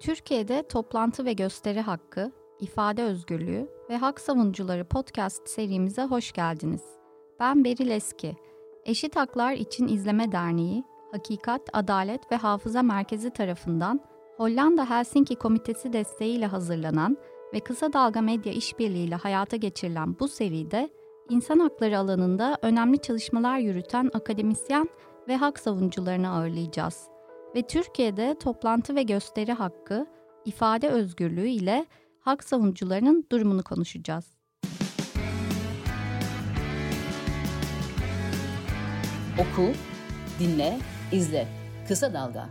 Türkiye'de toplantı ve gösteri hakkı, ifade özgürlüğü ve hak savunucuları podcast serimize hoş geldiniz. Ben Beril Eski. Eşit Haklar İçin İzleme Derneği, Hakikat, Adalet ve Hafıza Merkezi tarafından Hollanda Helsinki Komitesi desteğiyle hazırlanan ve Kısa Dalga Medya işbirliğiyle hayata geçirilen bu seride insan hakları alanında önemli çalışmalar yürüten akademisyen ve hak savunucularını ağırlayacağız. Ve Türkiye'de toplantı ve gösteri hakkı, ifade özgürlüğü ile hak savunucularının durumunu konuşacağız. Oku, dinle, izle. Kısa Dalga.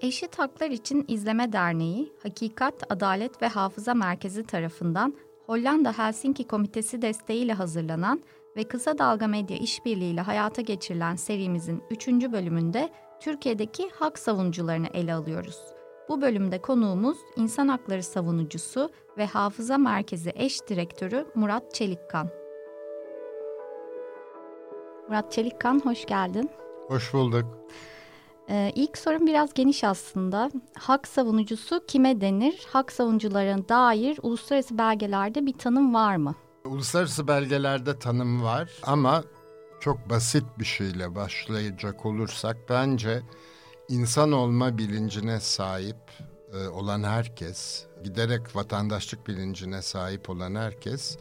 Eşit Haklar İçin İzleme Derneği, Hakikat, Adalet ve Hafıza Merkezi tarafından Hollanda Helsinki Komitesi desteğiyle hazırlanan ve Kısa Dalga Medya işbirliğiyle hayata geçirilen serimizin 3. bölümünde Türkiye'deki hak savunucularını ele alıyoruz. Bu bölümde konuğumuz insan hakları savunucusu ve Hafıza Merkezi eş direktörü Murat Çelikkan. Murat Çelikkan hoş geldin. Hoş bulduk. Ee, ilk sorum biraz geniş aslında. Hak savunucusu kime denir? Hak savunucularına dair uluslararası belgelerde bir tanım var mı? Uluslararası belgelerde tanım var ama çok basit bir şeyle başlayacak olursak bence insan olma bilincine sahip e, olan herkes, giderek vatandaşlık bilincine sahip olan herkes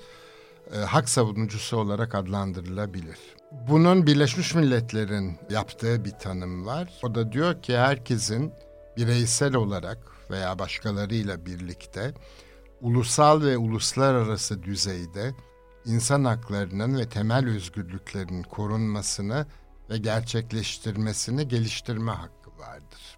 e, hak savunucusu olarak adlandırılabilir. Bunun Birleşmiş Milletler'in yaptığı bir tanım var. O da diyor ki herkesin bireysel olarak veya başkalarıyla birlikte ulusal ve uluslararası düzeyde insan haklarının ve temel özgürlüklerin korunmasını ve gerçekleştirmesini geliştirme hakkı vardır.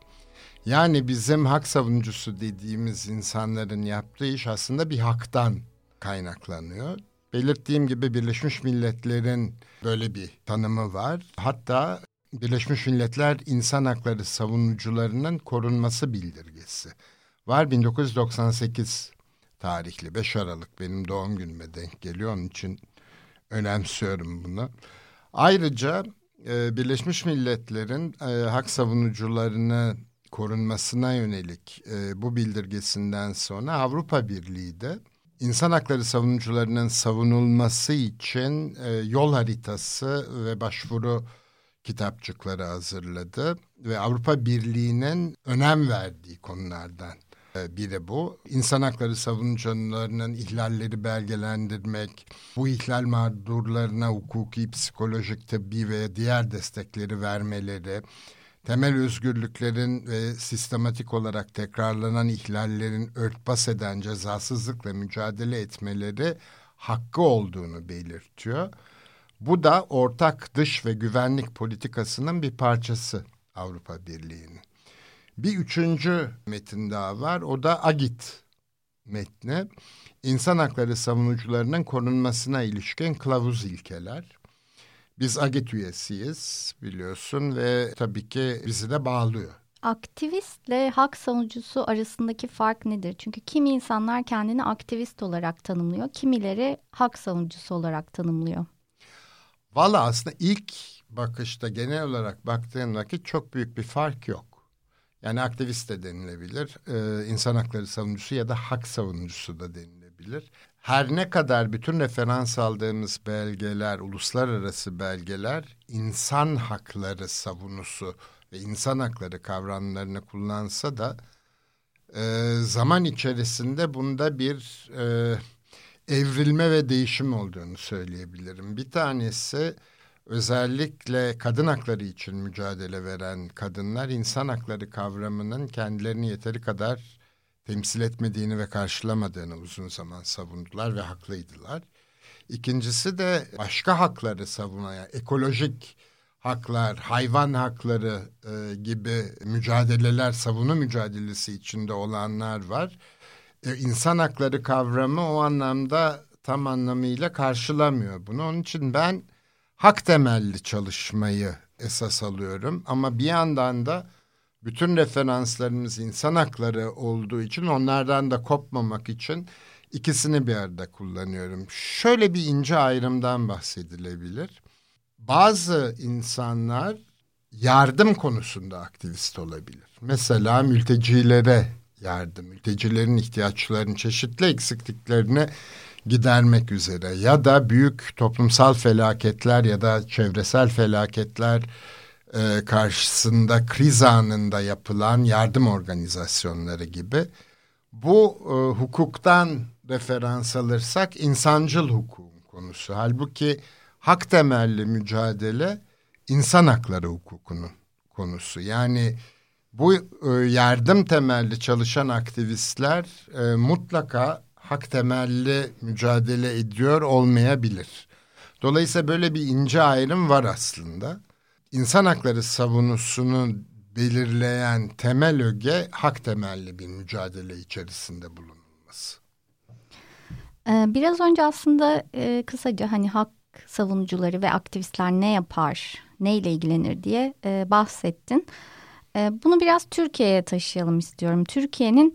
Yani bizim hak savunucusu dediğimiz insanların yaptığı iş aslında bir haktan kaynaklanıyor. Belirttiğim gibi Birleşmiş Milletler'in böyle bir tanımı var. Hatta Birleşmiş Milletler İnsan Hakları Savunucularının Korunması Bildirgesi var 1998 tarihli 5 Aralık benim doğum günüme denk geliyor onun için önemsiyorum bunu. Ayrıca e, Birleşmiş Milletler'in e, hak savunucularını korunmasına yönelik e, bu bildirgesinden sonra Avrupa Birliği de insan hakları savunucularının savunulması için e, yol haritası ve başvuru kitapçıkları hazırladı ve Avrupa Birliği'nin önem verdiği konulardan biri bu. İnsan hakları savunucularının ihlalleri belgelendirmek, bu ihlal mağdurlarına hukuki, psikolojik, tıbbi ve diğer destekleri vermeleri, temel özgürlüklerin ve sistematik olarak tekrarlanan ihlallerin örtbas eden cezasızlıkla mücadele etmeleri hakkı olduğunu belirtiyor. Bu da ortak dış ve güvenlik politikasının bir parçası Avrupa Birliği'nin. Bir üçüncü metin daha var. O da Agit metni. İnsan hakları savunucularının korunmasına ilişkin kılavuz ilkeler. Biz Agit üyesiyiz biliyorsun ve tabii ki bizi de bağlıyor. Aktivistle hak savunucusu arasındaki fark nedir? Çünkü kimi insanlar kendini aktivist olarak tanımlıyor, kimileri hak savunucusu olarak tanımlıyor. Valla aslında ilk bakışta genel olarak baktığın vakit çok büyük bir fark yok. Yani aktivist de denilebilir, ee, insan hakları savunucusu ya da hak savunucusu da denilebilir. Her ne kadar bütün referans aldığımız belgeler, uluslararası belgeler insan hakları savunusu ve insan hakları kavramlarını kullansa da e, zaman içerisinde bunda bir e, evrilme ve değişim olduğunu söyleyebilirim. Bir tanesi özellikle kadın hakları için mücadele veren kadınlar insan hakları kavramının kendilerini yeteri kadar temsil etmediğini ve karşılamadığını uzun zaman savundular ve haklıydılar. İkincisi de başka hakları savunan, ekolojik haklar, hayvan hakları e, gibi mücadeleler, savunu mücadelesi içinde olanlar var. E, insan hakları kavramı o anlamda tam anlamıyla karşılamıyor bunu. Onun için ben hak temelli çalışmayı esas alıyorum ama bir yandan da bütün referanslarımız insan hakları olduğu için onlardan da kopmamak için ikisini bir arada kullanıyorum. Şöyle bir ince ayrımdan bahsedilebilir. Bazı insanlar yardım konusunda aktivist olabilir. Mesela mültecilere yardım, mültecilerin ihtiyaçlarını, çeşitli eksikliklerini gidermek üzere ya da büyük toplumsal felaketler ya da çevresel felaketler e, karşısında kriz anında yapılan yardım organizasyonları gibi bu e, hukuktan referans alırsak insancıl hukukun konusu. Halbuki hak temelli mücadele insan hakları hukukunun konusu. Yani bu e, yardım temelli çalışan aktivistler e, mutlaka hak temelli mücadele ediyor olmayabilir. Dolayısıyla böyle bir ince ayrım var aslında. İnsan hakları savunusunu belirleyen temel öge hak temelli bir mücadele içerisinde bulunulması. Ee, biraz önce aslında e, kısaca hani hak savunucuları ve aktivistler ne yapar, neyle ilgilenir diye e, bahsettin. E, bunu biraz Türkiye'ye taşıyalım istiyorum. Türkiye'nin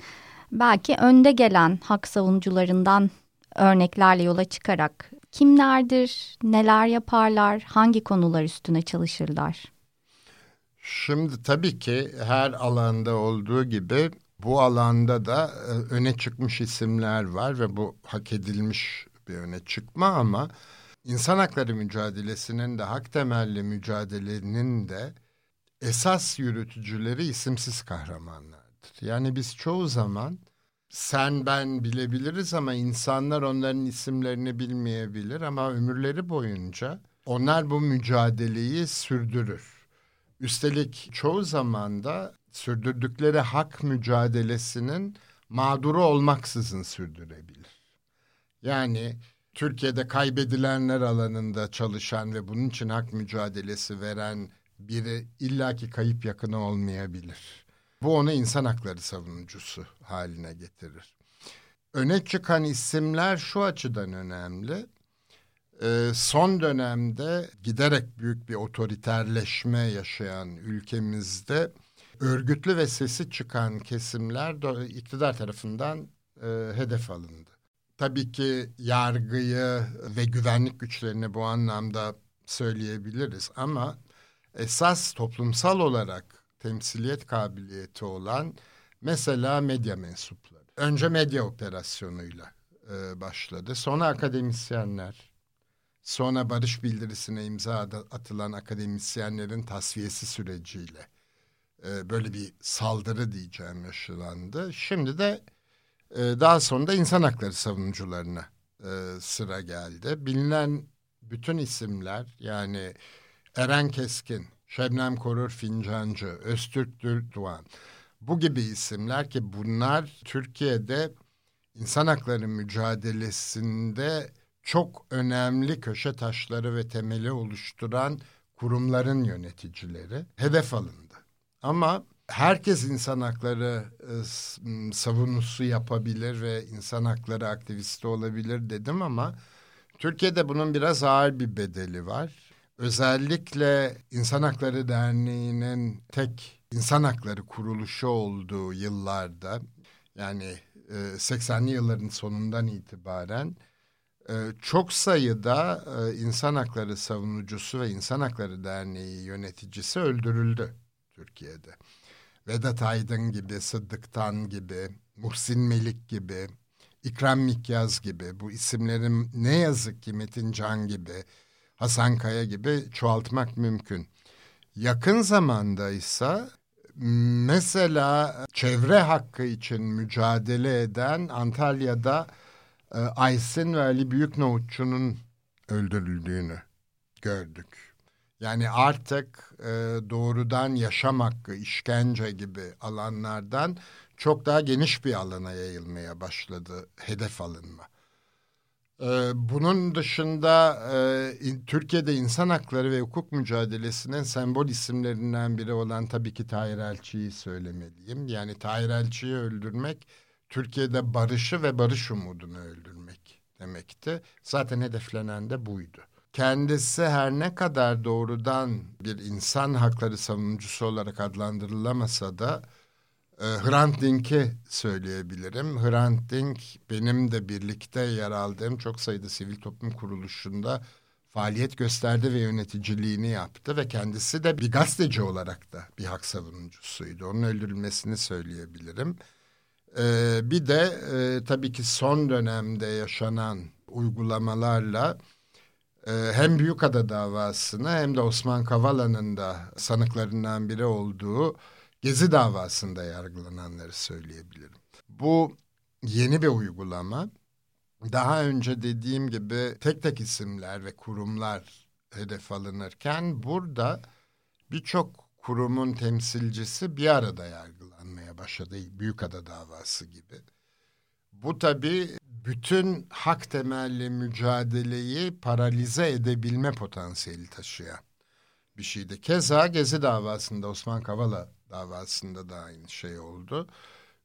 belki önde gelen hak savunucularından örneklerle yola çıkarak kimlerdir, neler yaparlar, hangi konular üstüne çalışırlar? Şimdi tabii ki her alanda olduğu gibi bu alanda da e, öne çıkmış isimler var ve bu hak edilmiş bir öne çıkma ama insan hakları mücadelesinin de hak temelli mücadelenin de esas yürütücüleri isimsiz kahramanlardır. Yani biz çoğu zaman sen ben bilebiliriz ama insanlar onların isimlerini bilmeyebilir ama ömürleri boyunca onlar bu mücadeleyi sürdürür. Üstelik çoğu zaman da sürdürdükleri hak mücadelesinin mağduru olmaksızın sürdürebilir. Yani Türkiye'de kaybedilenler alanında çalışan ve bunun için hak mücadelesi veren biri illaki kayıp yakını olmayabilir. Bu onu insan hakları savunucusu haline getirir. Öne çıkan isimler şu açıdan önemli. Ee, son dönemde giderek büyük bir otoriterleşme yaşayan ülkemizde örgütlü ve sesi çıkan kesimler iktidar tarafından e, hedef alındı. Tabii ki yargıyı ve güvenlik güçlerini bu anlamda söyleyebiliriz ama esas toplumsal olarak temsiliyet kabiliyeti olan mesela medya mensupları. Önce medya operasyonuyla e, başladı. Sonra akademisyenler, sonra barış bildirisine imza atılan akademisyenlerin tasfiyesi süreciyle e, böyle bir saldırı diyeceğim yaşandı. Şimdi de e, daha sonra da insan hakları savunucularına e, sıra geldi. Bilinen bütün isimler yani Eren Keskin, Şebnem Korur Fincancı, Öztürk Dürtdoğan bu gibi isimler ki bunlar Türkiye'de insan hakları mücadelesinde çok önemli köşe taşları ve temeli oluşturan kurumların yöneticileri hedef alındı. Ama herkes insan hakları e, savunusu yapabilir ve insan hakları aktivisti olabilir dedim ama Türkiye'de bunun biraz ağır bir bedeli var. Özellikle İnsan Hakları Derneği'nin tek insan hakları kuruluşu olduğu yıllarda yani e, 80'li yılların sonundan itibaren e, çok sayıda e, insan hakları savunucusu ve İnsan Hakları Derneği yöneticisi öldürüldü Türkiye'de. Vedat Aydın gibi, Sıddıktan gibi, Muhsin Melik gibi, İkram Mikyaz gibi bu isimlerin ne yazık ki Metin Can gibi, Hasan Kaya gibi çoğaltmak mümkün. Yakın zamanda ise mesela çevre hakkı için mücadele eden Antalya'da e, Aysin ve Ali Büyüknohutçu'nun öldürüldüğünü gördük. Yani artık e, doğrudan yaşam hakkı, işkence gibi alanlardan çok daha geniş bir alana yayılmaya başladı hedef alınma. E, bunun dışında e, Türkiye'de insan hakları ve hukuk mücadelesinin sembol isimlerinden biri olan tabii ki Tahir Elçi'yi söylemeliyim. Yani Tahir Elçi'yi öldürmek Türkiye'de barışı ve barış umudunu öldürmek demekti. Zaten hedeflenen de buydu kendisi her ne kadar doğrudan bir insan hakları savunucusu olarak adlandırılamasa da e, Hrant Dink'i söyleyebilirim. Hrant Dink benim de birlikte yer aldığım çok sayıda sivil toplum kuruluşunda faaliyet gösterdi ve yöneticiliğini yaptı ve kendisi de bir gazeteci olarak da bir hak savunucusuydu. Onun öldürülmesini söyleyebilirim. Ee, bir de e, tabii ki son dönemde yaşanan uygulamalarla e, hem Büyükada davasını hem de Osman Kavala'nın da sanıklarından biri olduğu Gezi davasında yargılananları söyleyebilirim. Bu yeni bir uygulama. Daha önce dediğim gibi tek tek isimler ve kurumlar hedef alınırken burada birçok kurumun temsilcisi bir arada yargılanmaya başladı. Büyükada davası gibi. Bu tabii bütün hak temelli mücadeleyi paralize edebilme potansiyeli taşıyan bir şeydi. Keza Gezi davasında Osman Kavala davasında da aynı şey oldu.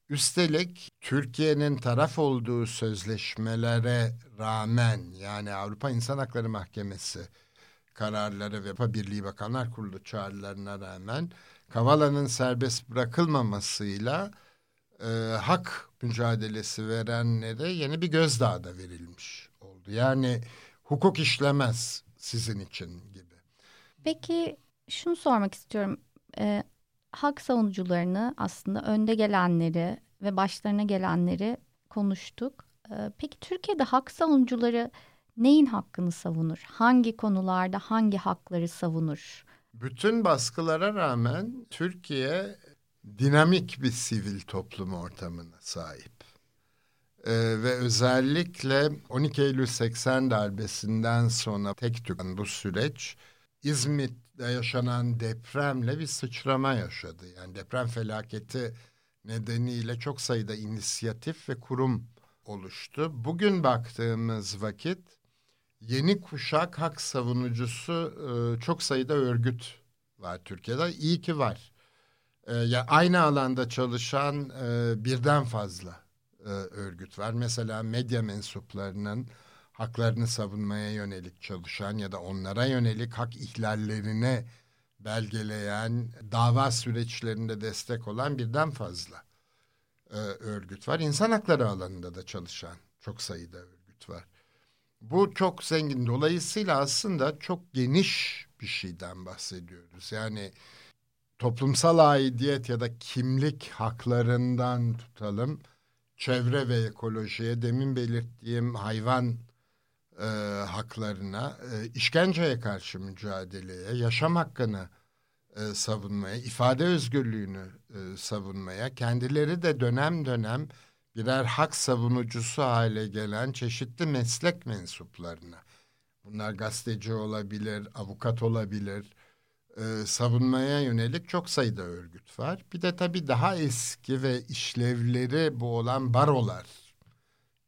Üstelik Türkiye'nin taraf olduğu sözleşmelere rağmen yani Avrupa İnsan Hakları Mahkemesi kararları ve Birliği Bakanlar Kurulu çağrılarına rağmen Kavala'nın serbest bırakılmamasıyla e, hak mücadelesi verenlere yeni bir gözdağı da verilmiş oldu. Yani hukuk işlemez sizin için gibi. Peki şunu sormak istiyorum. E, hak savunucularını aslında önde gelenleri ve başlarına gelenleri konuştuk. E, peki Türkiye'de hak savunucuları neyin hakkını savunur? Hangi konularda hangi hakları savunur? Bütün baskılara rağmen Türkiye dinamik bir sivil toplum ortamına sahip. Ee, ve özellikle 12 Eylül 80 darbesinden sonra tek tük bu süreç İzmit'te yaşanan depremle bir sıçrama yaşadı. Yani deprem felaketi nedeniyle çok sayıda inisiyatif ve kurum oluştu. Bugün baktığımız vakit yeni kuşak hak savunucusu e, çok sayıda örgüt var Türkiye'de. İyi ki var. E, ya aynı alanda çalışan e, birden fazla örgüt var. Mesela medya mensuplarının haklarını savunmaya yönelik çalışan ya da onlara yönelik hak ihlallerine belgeleyen, dava süreçlerinde destek olan birden fazla e, örgüt var. İnsan hakları alanında da çalışan çok sayıda örgüt var. Bu çok zengin. Dolayısıyla aslında çok geniş bir şeyden bahsediyoruz. Yani toplumsal aidiyet ya da kimlik haklarından tutalım çevre ve ekolojiye demin belirttiğim hayvan e, haklarına, e, işkenceye karşı mücadeleye, yaşam hakkını e, savunmaya, ifade özgürlüğünü e, savunmaya, kendileri de dönem dönem birer hak savunucusu hale gelen çeşitli meslek mensuplarına. Bunlar gazeteci olabilir, avukat olabilir, e, savunmaya yönelik çok sayıda örgüt var. Bir de tabii daha eski ve işlevleri bu olan barolar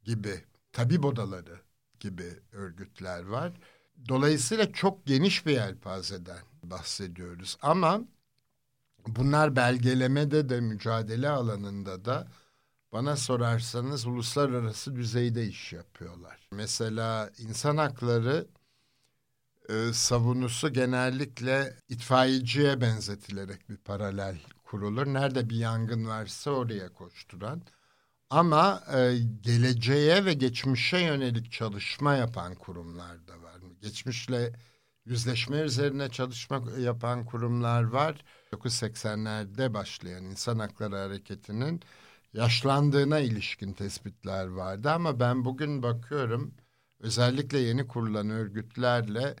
gibi, tabip odaları gibi örgütler var. Dolayısıyla çok geniş bir yelpazeden bahsediyoruz. Ama bunlar belgelemede de mücadele alanında da bana sorarsanız uluslararası düzeyde iş yapıyorlar. Mesela insan hakları e, savunusu genellikle itfaiyeciye benzetilerek bir paralel kurulur. Nerede bir yangın varsa oraya koşturan. Ama e, geleceğe ve geçmişe yönelik çalışma yapan kurumlar da var. Geçmişle yüzleşme üzerine çalışma yapan kurumlar var. 1980'lerde başlayan insan hakları hareketinin yaşlandığına ilişkin tespitler vardı. Ama ben bugün bakıyorum özellikle yeni kurulan örgütlerle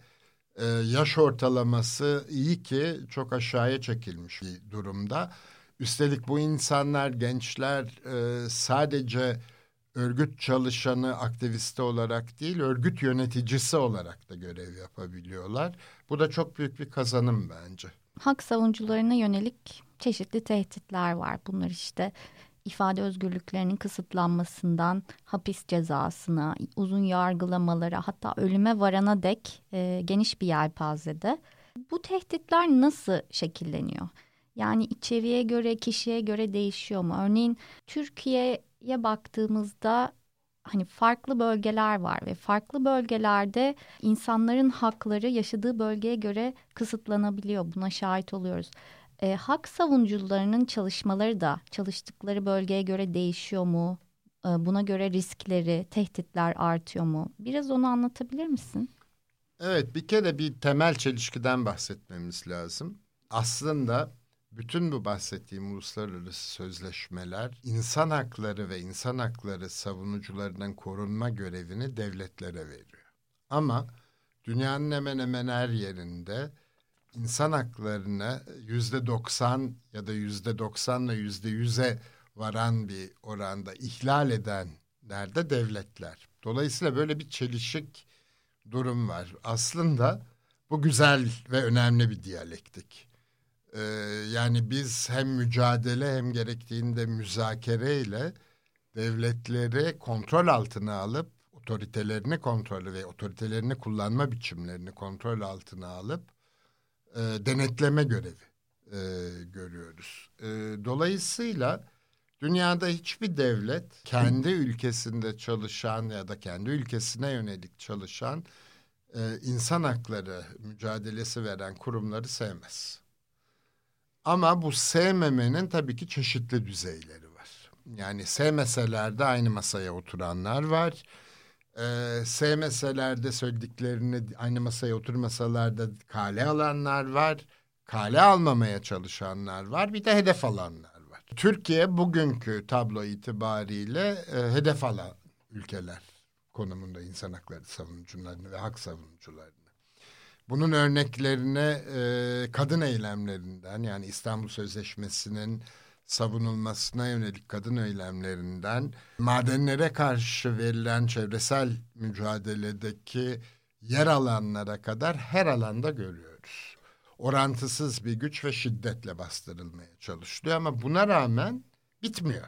e, yaş ortalaması iyi ki çok aşağıya çekilmiş bir durumda. Üstelik bu insanlar, gençler e, sadece örgüt çalışanı, aktivisti olarak değil, örgüt yöneticisi olarak da görev yapabiliyorlar. Bu da çok büyük bir kazanım bence. Hak savunucularına yönelik çeşitli tehditler var. Bunlar işte ifade özgürlüklerinin kısıtlanmasından hapis cezasına, uzun yargılamalara hatta ölüme varana dek e, geniş bir yelpazede. Bu tehditler nasıl şekilleniyor? Yani içeriye göre, kişiye göre değişiyor mu? Örneğin Türkiye'ye baktığımızda hani farklı bölgeler var ve farklı bölgelerde insanların hakları yaşadığı bölgeye göre kısıtlanabiliyor. Buna şahit oluyoruz. E, hak savunucularının çalışmaları da çalıştıkları bölgeye göre değişiyor mu? E, buna göre riskleri, tehditler artıyor mu? Biraz onu anlatabilir misin? Evet bir kere bir temel çelişkiden bahsetmemiz lazım. Aslında bütün bu bahsettiğim uluslararası sözleşmeler insan hakları ve insan hakları savunucularının korunma görevini devletlere veriyor. Ama dünyanın hemen hemen her yerinde insan haklarını yüzde doksan ya da yüzde doksanla yüzde yüze varan bir oranda ihlal edenler de devletler. Dolayısıyla böyle bir çelişik durum var. Aslında bu güzel ve önemli bir diyalektik. Ee, yani biz hem mücadele hem gerektiğinde müzakere ile devletleri kontrol altına alıp otoritelerini kontrolü ve otoritelerini kullanma biçimlerini kontrol altına alıp e, denetleme görevi e, görüyoruz. E, dolayısıyla dünyada hiçbir devlet kendi ülkesinde çalışan ya da kendi ülkesine yönelik çalışan e, insan hakları mücadelesi veren kurumları sevmez. Ama bu sevmemenin tabii ki çeşitli düzeyleri var. Yani sevmeseler de aynı masaya oturanlar var. Ee, sevmeseler de söylediklerini aynı masaya oturmasalar da kale alanlar var. Kale almamaya çalışanlar var. Bir de hedef alanlar var. Türkiye bugünkü tablo itibariyle e, hedef alan ülkeler konumunda insan hakları savunucularını ve hak savunucularını. Bunun örneklerine e, kadın eylemlerinden yani İstanbul Sözleşmesi'nin savunulmasına yönelik kadın eylemlerinden madenlere karşı verilen çevresel mücadeledeki yer alanlara kadar her alanda görüyoruz. Orantısız bir güç ve şiddetle bastırılmaya çalışılıyor ama buna rağmen bitmiyor.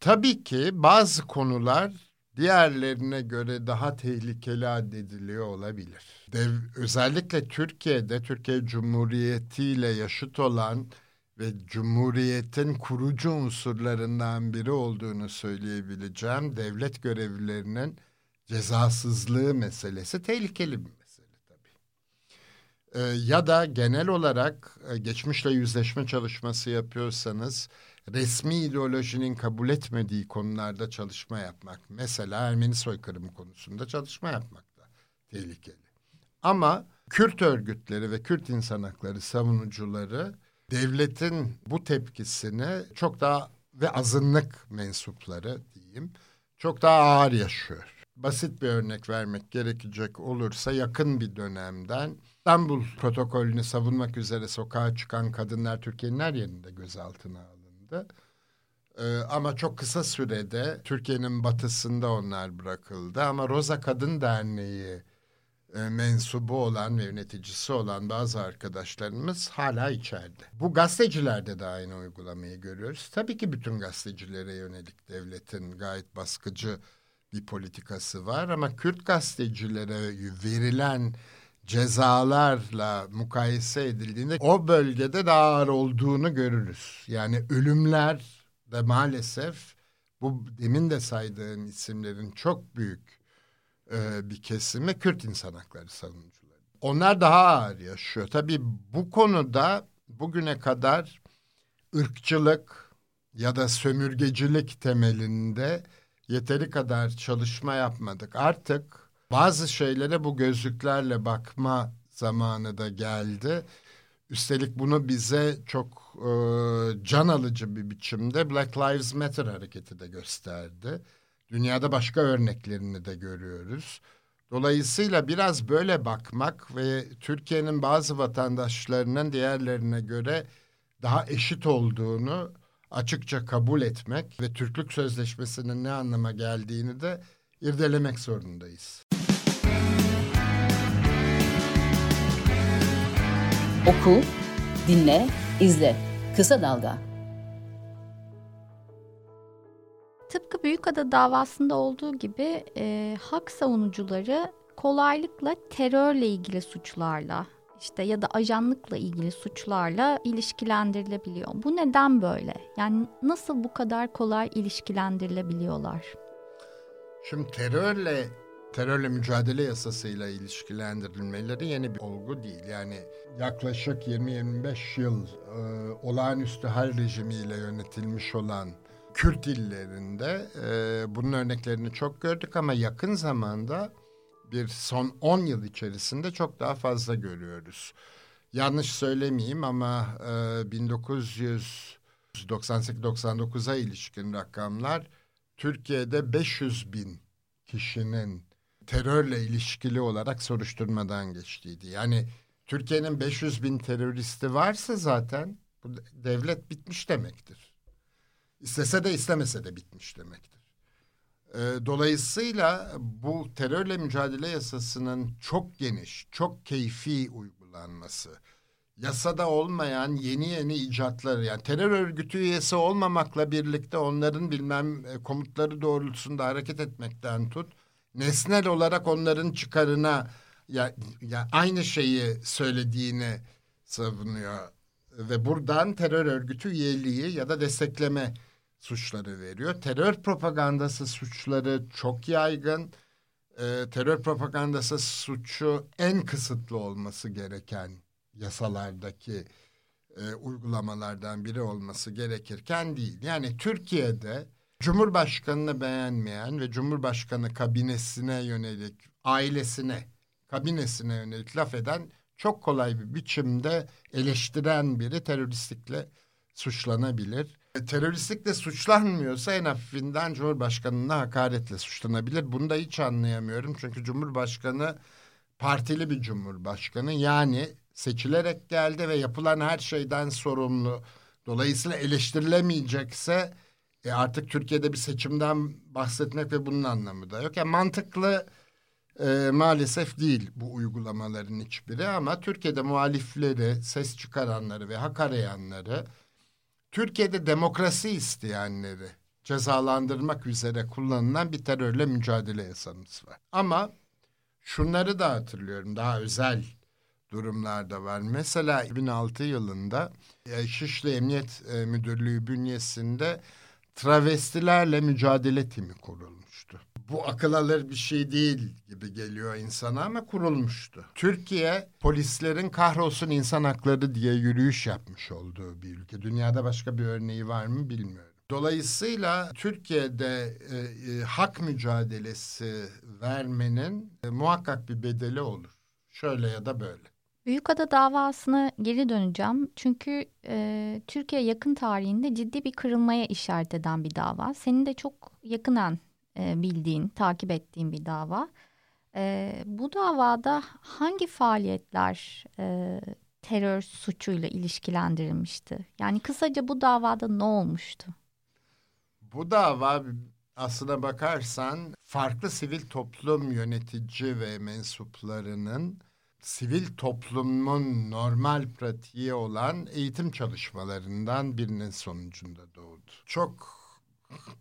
Tabii ki bazı konular diğerlerine göre daha tehlikeli addediliyor olabilir. Dev, özellikle Türkiye'de Türkiye Cumhuriyeti ile yaşıt olan ve Cumhuriyet'in kurucu unsurlarından biri olduğunu söyleyebileceğim devlet görevlilerinin cezasızlığı meselesi tehlikeli bir mesele tabii. Ee, ya da genel olarak e, geçmişle yüzleşme çalışması yapıyorsanız resmi ideolojinin kabul etmediği konularda çalışma yapmak, mesela Ermeni soykırımı konusunda çalışma yapmak da tehlikeli. Ama Kürt örgütleri ve Kürt insan hakları savunucuları devletin bu tepkisini çok daha ve azınlık mensupları diyeyim çok daha ağır yaşıyor. Basit bir örnek vermek gerekecek olursa yakın bir dönemden İstanbul protokolünü savunmak üzere sokağa çıkan kadınlar Türkiye'nin her yerinde gözaltına alındı. Ee, ama çok kısa sürede Türkiye'nin batısında onlar bırakıldı. Ama Roza Kadın Derneği e, mensubu olan ve yöneticisi olan bazı arkadaşlarımız hala içeride. Bu gazetecilerde de aynı uygulamayı görüyoruz. Tabii ki bütün gazetecilere yönelik devletin gayet baskıcı bir politikası var ama Kürt gazetecilere verilen cezalarla mukayese edildiğinde o bölgede daha ağır olduğunu görürüz. Yani ölümler de maalesef bu demin de saydığın isimlerin çok büyük e, bir kesimi Kürt insan hakları savunucuları. Onlar daha ağır yaşıyor. Tabii bu konuda bugüne kadar ırkçılık ya da sömürgecilik temelinde yeteri kadar çalışma yapmadık. Artık bazı şeylere bu gözlüklerle bakma zamanı da geldi. Üstelik bunu bize çok e, can alıcı bir biçimde Black Lives Matter hareketi de gösterdi. Dünyada başka örneklerini de görüyoruz. Dolayısıyla biraz böyle bakmak ve Türkiye'nin bazı vatandaşlarının diğerlerine göre daha eşit olduğunu açıkça kabul etmek ve Türklük Sözleşmesi'nin ne anlama geldiğini de irdelemek zorundayız. Oku, dinle, izle. Kısa Dalga. Tıpkı Büyükada davasında olduğu gibi e, hak savunucuları kolaylıkla terörle ilgili suçlarla işte ya da ajanlıkla ilgili suçlarla ilişkilendirilebiliyor. Bu neden böyle? Yani nasıl bu kadar kolay ilişkilendirilebiliyorlar? Şimdi terörle terörle mücadele yasasıyla ilişkilendirilmeleri yeni bir olgu değil. Yani yaklaşık 20-25 yıl e, olağanüstü hal rejimiyle yönetilmiş olan Kürt illerinde e, bunun örneklerini çok gördük ama yakın zamanda bir son 10 yıl içerisinde çok daha fazla görüyoruz. Yanlış söylemeyeyim ama e, 1998-99'a ilişkin rakamlar Türkiye'de 500 bin kişinin terörle ilişkili olarak soruşturmadan geçtiydi. Yani Türkiye'nin 500 bin teröristi varsa zaten bu devlet bitmiş demektir. İstese de istemese de bitmiş demektir. Ee, dolayısıyla bu terörle mücadele yasasının çok geniş, çok keyfi uygulanması, yasada olmayan yeni yeni icatları yani terör örgütü üyesi olmamakla birlikte onların bilmem e, komutları doğrultusunda hareket etmekten tut nesnel olarak onların çıkarına ya, ya aynı şeyi söylediğini savunuyor ve buradan terör örgütü üyeliği ya da destekleme suçları veriyor. Terör propagandası suçları çok yaygın. Ee, terör propagandası suçu en kısıtlı olması gereken yasalardaki e, uygulamalardan biri olması gerekirken değil. Yani Türkiye'de Cumhurbaşkanını beğenmeyen ve Cumhurbaşkanı kabinesine yönelik, ailesine, kabinesine yönelik laf eden çok kolay bir biçimde eleştiren biri teröristlikle suçlanabilir. E, teröristlikle suçlanmıyorsa en hafifinden Cumhurbaşkanı'na hakaretle suçlanabilir. Bunu da hiç anlayamıyorum. Çünkü Cumhurbaşkanı partili bir Cumhurbaşkanı. Yani seçilerek geldi ve yapılan her şeyden sorumlu. Dolayısıyla eleştirilemeyecekse e artık Türkiye'de bir seçimden bahsetmek ve bunun anlamı da yok. Yani mantıklı e, maalesef değil bu uygulamaların hiçbiri ama Türkiye'de muhalifleri, ses çıkaranları ve hak arayanları, Türkiye'de demokrasi isteyenleri cezalandırmak üzere kullanılan bir terörle mücadele yasamız var. Ama şunları da hatırlıyorum daha özel durumlarda var. Mesela 2006 yılında e, Şişli Emniyet e, Müdürlüğü bünyesinde travestilerle mücadele timi kurulmuştu. Bu akıl alır bir şey değil gibi geliyor insana ama kurulmuştu. Türkiye polislerin kahrolsun insan hakları diye yürüyüş yapmış olduğu bir ülke. Dünyada başka bir örneği var mı bilmiyorum. Dolayısıyla Türkiye'de e, e, hak mücadelesi vermenin e, muhakkak bir bedeli olur. Şöyle ya da böyle. Büyükada davasına geri döneceğim. Çünkü e, Türkiye yakın tarihinde ciddi bir kırılmaya işaret eden bir dava. Senin de çok yakından e, bildiğin, takip ettiğin bir dava. E, bu davada hangi faaliyetler e, terör suçuyla ilişkilendirilmişti? Yani kısaca bu davada ne olmuştu? Bu dava aslına bakarsan farklı sivil toplum yönetici ve mensuplarının sivil toplumun normal pratiği olan eğitim çalışmalarından birinin sonucunda doğdu. Çok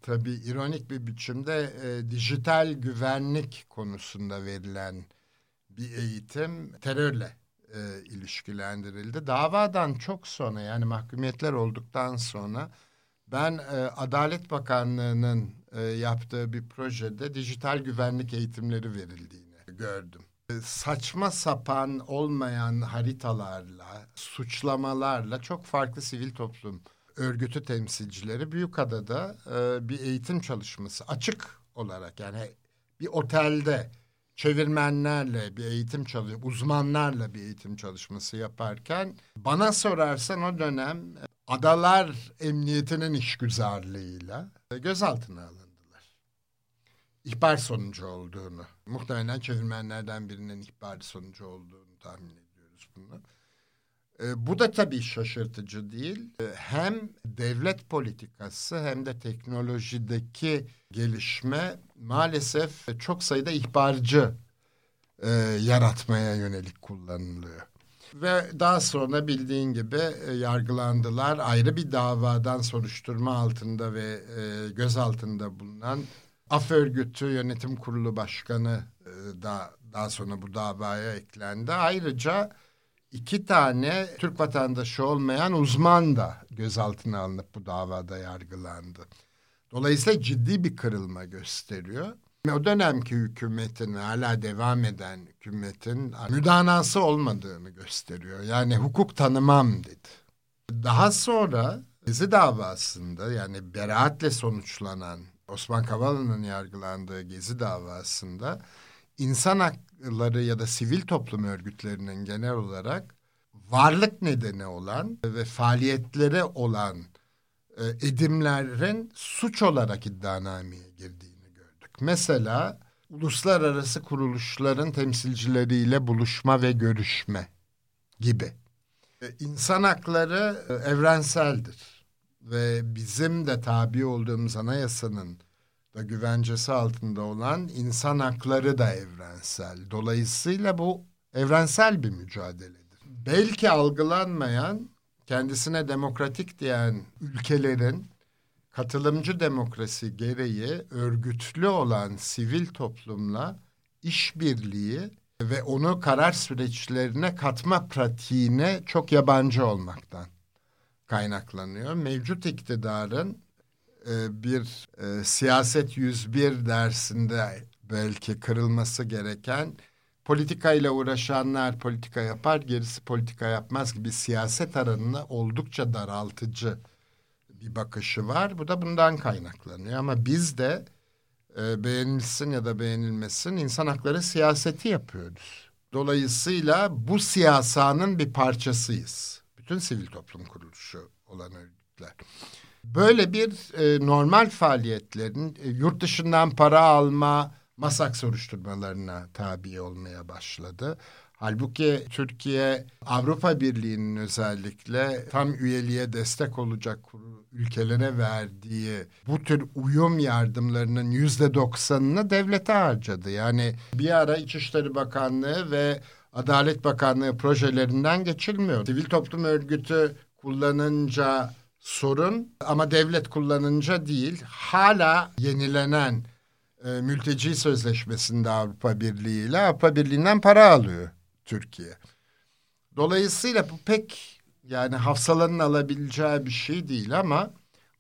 tabii ironik bir biçimde e, dijital güvenlik konusunda verilen bir eğitim terörle e, ilişkilendirildi. Davadan çok sonra yani mahkumiyetler olduktan sonra ben e, Adalet Bakanlığı'nın e, yaptığı bir projede dijital güvenlik eğitimleri verildiğini gördüm saçma sapan olmayan haritalarla, suçlamalarla çok farklı sivil toplum örgütü temsilcileri Büyükada'da e, bir eğitim çalışması açık olarak yani bir otelde çevirmenlerle bir eğitim çalışması, uzmanlarla bir eğitim çalışması yaparken bana sorarsan o dönem Adalar Emniyeti'nin işgüzarlığıyla gözaltına alındı ihbar sonucu olduğunu, muhtemelen çevirmenlerden birinin ihbar sonucu olduğunu tahmin ediyoruz bunu. E, bu da tabii şaşırtıcı değil. E, hem devlet politikası hem de teknolojideki gelişme maalesef çok sayıda ihbarcı e, yaratmaya yönelik kullanılıyor. Ve daha sonra bildiğin gibi e, yargılandılar. Ayrı bir davadan soruşturma altında ve e, gözaltında bulunan Af Örgütü Yönetim Kurulu Başkanı e, da daha sonra bu davaya eklendi. Ayrıca iki tane Türk vatandaşı olmayan uzman da gözaltına alınıp bu davada yargılandı. Dolayısıyla ciddi bir kırılma gösteriyor. O dönemki hükümetin hala devam eden hükümetin müdanası olmadığını gösteriyor. Yani hukuk tanımam dedi. Daha sonra Gezi davasında yani beraatle sonuçlanan Osman Kavala'nın yargılandığı Gezi davasında insan hakları ya da sivil toplum örgütlerinin genel olarak varlık nedeni olan ve faaliyetleri olan e, edimlerin suç olarak iddianameye girdiğini gördük. Mesela uluslararası kuruluşların temsilcileriyle buluşma ve görüşme gibi. E, insan hakları e, evrenseldir ve bizim de tabi olduğumuz anayasanın da güvencesi altında olan insan hakları da evrensel. Dolayısıyla bu evrensel bir mücadeledir. Belki algılanmayan, kendisine demokratik diyen ülkelerin katılımcı demokrasi gereği örgütlü olan sivil toplumla işbirliği ve onu karar süreçlerine katma pratiğine çok yabancı olmaktan kaynaklanıyor. Mevcut iktidarın e, bir e, siyaset 101 dersinde belki kırılması gereken politika ile uğraşanlar politika yapar gerisi politika yapmaz gibi siyaset aranını oldukça daraltıcı bir bakışı var. Bu da bundan kaynaklanıyor ama biz de e, beğenilsin ya da beğenilmesin insan hakları siyaseti yapıyoruz. Dolayısıyla bu siyasanın bir parçasıyız. Bütün sivil toplum kuruluşu olan örgütler. Böyle bir e, normal faaliyetlerin e, yurt dışından para alma, masak soruşturmalarına tabi olmaya başladı. Halbuki Türkiye Avrupa Birliği'nin özellikle tam üyeliğe destek olacak ülkelere verdiği bu tür uyum yardımlarının yüzde doksanını devlete harcadı. Yani bir ara İçişleri Bakanlığı ve Adalet Bakanlığı projelerinden geçilmiyor. Sivil toplum örgütü kullanınca sorun ama devlet kullanınca değil. Hala yenilenen e, mülteci sözleşmesinde Avrupa Birliği ile Avrupa Birliği'nden para alıyor Türkiye. Dolayısıyla bu pek yani hafsalanın alabileceği bir şey değil ama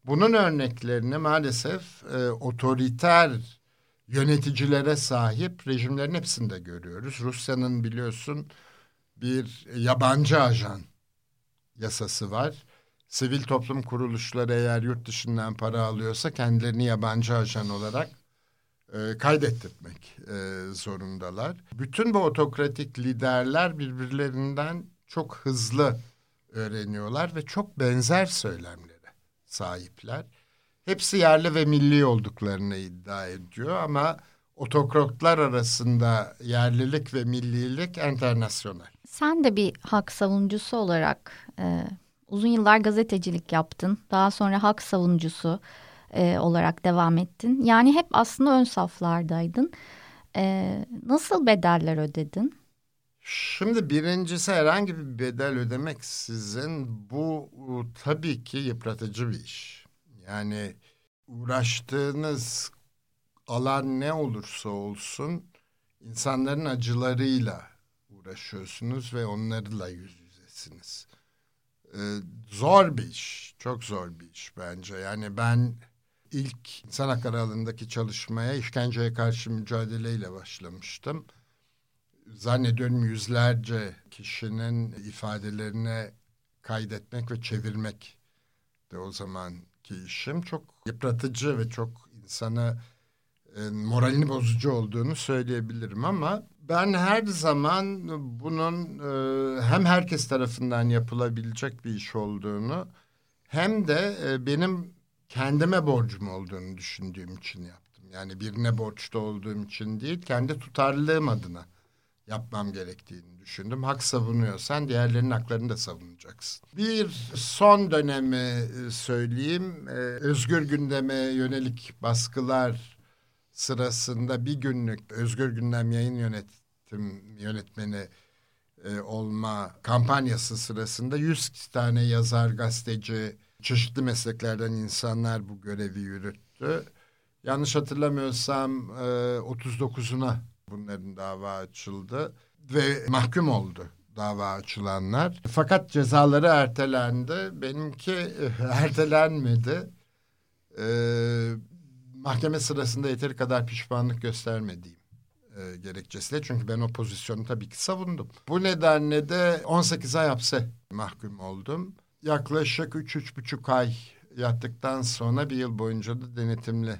bunun örneklerini maalesef e, otoriter yöneticilere sahip rejimlerin hepsinde görüyoruz. Rusya'nın biliyorsun bir yabancı ajan yasası var. Sivil toplum kuruluşları eğer yurt dışından para alıyorsa kendilerini yabancı ajan olarak e, kaydettirmek e, zorundalar. Bütün bu otokratik liderler birbirlerinden çok hızlı öğreniyorlar ve çok benzer söylemlere sahipler. Hepsi yerli ve milli olduklarını iddia ediyor ama otokratlar arasında yerlilik ve millilik internasyonel. Sen de bir hak savunucusu olarak e, uzun yıllar gazetecilik yaptın. Daha sonra hak savunucusu e, olarak devam ettin. Yani hep aslında ön saflardaydın. E, nasıl bedeller ödedin? Şimdi birincisi herhangi bir bedel ödemek sizin bu tabii ki yıpratıcı bir iş. Yani uğraştığınız alan ne olursa olsun insanların acılarıyla uğraşıyorsunuz ve onlarla yüz yüzesiniz. Ee, zor bir iş, çok zor bir iş bence. Yani ben ilk insan hakları alanındaki çalışmaya işkenceye karşı mücadeleyle başlamıştım. Zannediyorum yüzlerce kişinin ifadelerini kaydetmek ve çevirmek de o işim. Çok yıpratıcı ve çok insanı e, moralini bozucu olduğunu söyleyebilirim ama ben her zaman bunun e, hem herkes tarafından yapılabilecek bir iş olduğunu hem de e, benim kendime borcum olduğunu düşündüğüm için yaptım. Yani birine borçlu olduğum için değil, kendi tutarlılığım adına yapmam gerektiğini düşündüm. Hak savunuyorsan diğerlerinin haklarını da savunacaksın. Bir son dönemi e, söyleyeyim. Ee, özgür gündeme yönelik baskılar sırasında bir günlük Özgür Gündem yayın yönetim yönetmeni e, olma kampanyası sırasında 100 tane yazar, gazeteci, çeşitli mesleklerden insanlar bu görevi yürüttü. Yanlış hatırlamıyorsam e, 39'una bunların dava açıldı ve mahkum oldu dava açılanlar. Fakat cezaları ertelendi. Benimki e, ertelenmedi. Ee, mahkeme sırasında yeteri kadar pişmanlık göstermediğim e, gerekçesiyle. Çünkü ben o pozisyonu tabii ki savundum. Bu nedenle de 18 ay hapse mahkum oldum yaklaşık üç, üç buçuk ay yattıktan sonra bir yıl boyunca da denetimli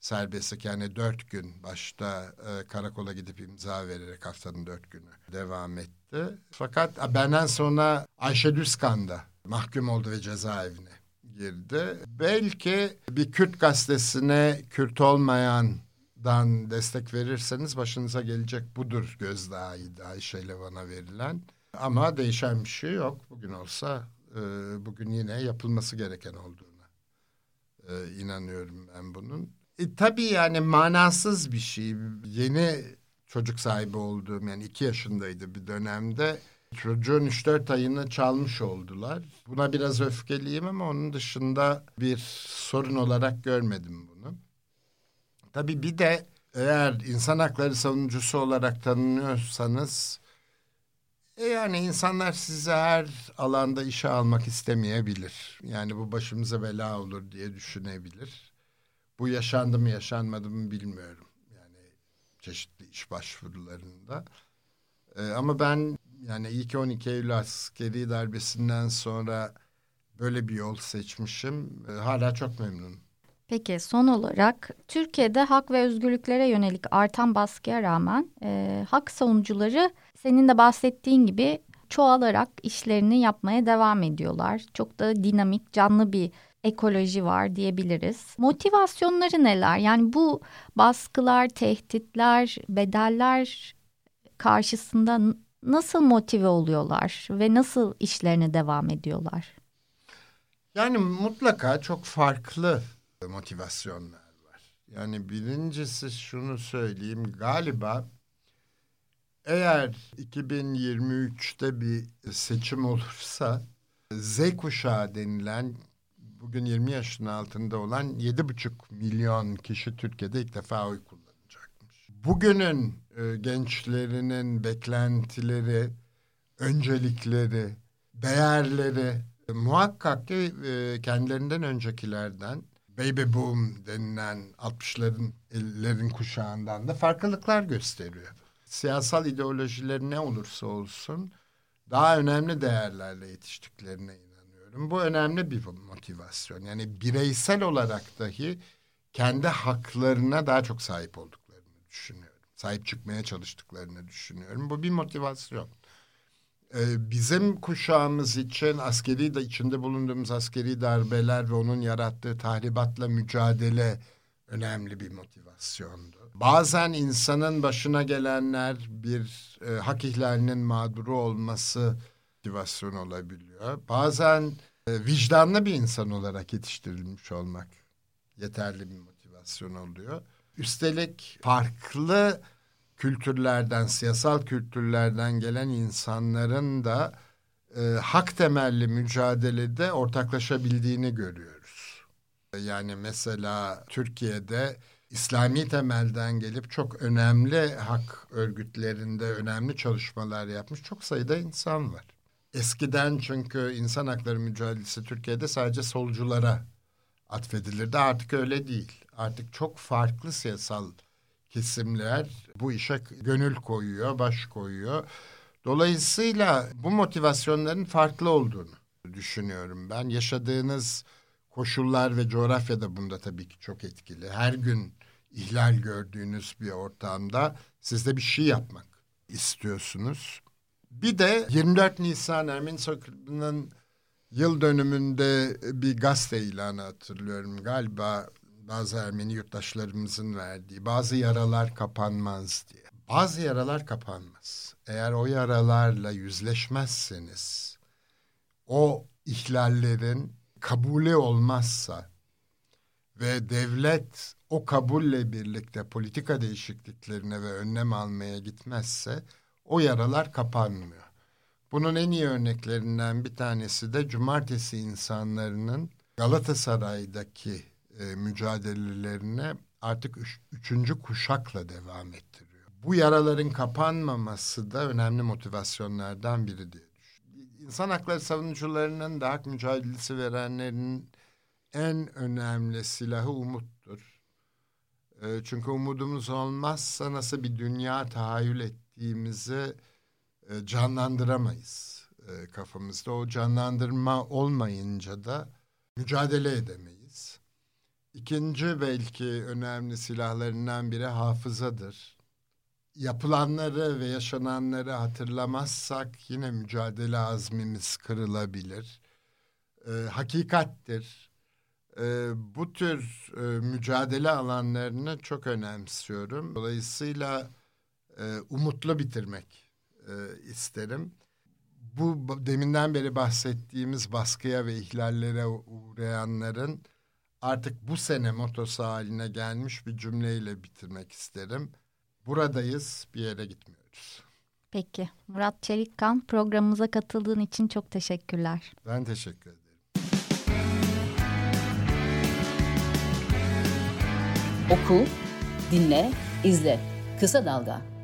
serbestlik yani dört gün başta e, karakola gidip imza vererek haftanın dört günü devam etti. Fakat benden sonra Ayşe Düzkan da mahkum oldu ve cezaevine girdi. Belki bir Kürt gazetesine Kürt olmayandan destek verirseniz başınıza gelecek budur gözdağıydı Ayşe ile bana verilen. Ama değişen bir şey yok. Bugün olsa e, bugün yine yapılması gereken olduğuna e, inanıyorum ben bunun. E, tabii yani manasız bir şey. Yeni çocuk sahibi olduğum yani iki yaşındaydı bir dönemde. Çocuğun 3-4 ayını çalmış oldular. Buna biraz öfkeliyim ama onun dışında bir sorun olarak görmedim bunu. Tabii bir de eğer insan hakları savunucusu olarak tanınıyorsanız e yani insanlar sizi her alanda işe almak istemeyebilir. Yani bu başımıza bela olur diye düşünebilir. Bu yaşandı mı yaşanmadı mı bilmiyorum. Yani çeşitli iş başvurularında. Ee, ama ben yani ilk 12 Eylül askeri darbesinden sonra böyle bir yol seçmişim. Ee, hala çok memnunum. Peki son olarak Türkiye'de hak ve özgürlüklere yönelik artan baskıya rağmen e, hak savunucuları senin de bahsettiğin gibi çoğalarak işlerini yapmaya devam ediyorlar. Çok da dinamik, canlı bir ekoloji var diyebiliriz. Motivasyonları neler? Yani bu baskılar, tehditler, bedeller karşısında nasıl motive oluyorlar ve nasıl işlerine devam ediyorlar? Yani mutlaka çok farklı motivasyonlar var. Yani birincisi şunu söyleyeyim galiba eğer 2023'te bir seçim olursa Z kuşağı denilen bugün 20 yaşın altında olan 7,5 milyon kişi Türkiye'de ilk defa oy kullanacakmış. Bugünün e, gençlerinin beklentileri, öncelikleri, değerleri e, muhakkak ki e, kendilerinden öncekilerden baby boom denilen 60'ların 50'lerin kuşağından da farklılıklar gösteriyor. Siyasal ideolojileri ne olursa olsun daha önemli değerlerle yetiştiklerine inanıyorum. Bu önemli bir motivasyon. Yani bireysel olarak dahi kendi haklarına daha çok sahip olduklarını düşünüyorum. Sahip çıkmaya çalıştıklarını düşünüyorum. Bu bir motivasyon. Ee, bizim kuşağımız için askeri de içinde bulunduğumuz askeri darbeler ve onun yarattığı tahribatla mücadele önemli bir motivasyondu. Bazen insanın başına gelenler bir e, hak ihlalinin mağduru olması motivasyon olabiliyor. Bazen e, vicdanlı bir insan olarak yetiştirilmiş olmak yeterli bir motivasyon oluyor. Üstelik farklı kültürlerden, siyasal kültürlerden gelen insanların da e, hak temelli mücadelede ortaklaşabildiğini görüyoruz. Yani mesela Türkiye'de İslami temelden gelip çok önemli hak örgütlerinde önemli çalışmalar yapmış çok sayıda insan var. Eskiden çünkü insan hakları mücadelesi Türkiye'de sadece solculara atfedilirdi. Artık öyle değil. Artık çok farklı siyasal kesimler bu işe gönül koyuyor, baş koyuyor. Dolayısıyla bu motivasyonların farklı olduğunu düşünüyorum ben. Yaşadığınız koşullar ve coğrafya da bunda tabii ki çok etkili. Her gün ihlal gördüğünüz bir ortamda siz de bir şey yapmak istiyorsunuz. Bir de 24 Nisan Ermeni Soykırımı'nın yıl dönümünde bir gazete ilanı hatırlıyorum. Galiba bazı Ermeni yurttaşlarımızın verdiği bazı yaralar kapanmaz diye. Bazı yaralar kapanmaz. Eğer o yaralarla yüzleşmezseniz o ihlallerin kabulü olmazsa ve devlet o kabulle birlikte politika değişikliklerine ve önlem almaya gitmezse o yaralar kapanmıyor. Bunun en iyi örneklerinden bir tanesi de cumartesi insanlarının Galatasaray'daki e, mücadelelerine artık üç, üçüncü kuşakla devam ettiriyor. Bu yaraların kapanmaması da önemli motivasyonlardan biri diye düşünüyorum. İnsan hakları savunucularının da hak mücadelesi verenlerin en önemli silahı umuttur. E, çünkü umudumuz olmazsa nasıl bir dünya tahayyül ettiğimizi e, canlandıramayız e, kafamızda. O canlandırma olmayınca da mücadele edemeyiz. İkinci belki önemli silahlarından biri hafızadır. Yapılanları ve yaşananları hatırlamazsak yine mücadele azmimiz kırılabilir. E, hakikattir. E, bu tür e, mücadele alanlarını çok önemsiyorum. Dolayısıyla e, umutlu bitirmek e, isterim. Bu deminden beri bahsettiğimiz baskıya ve ihlallere uğrayanların artık bu sene motosu haline gelmiş bir cümleyle bitirmek isterim. Buradayız, bir yere gitmiyoruz. Peki. Murat Çelikkan programımıza katıldığın için çok teşekkürler. Ben teşekkür ederim. Oku, dinle, izle. Kısa Dalga.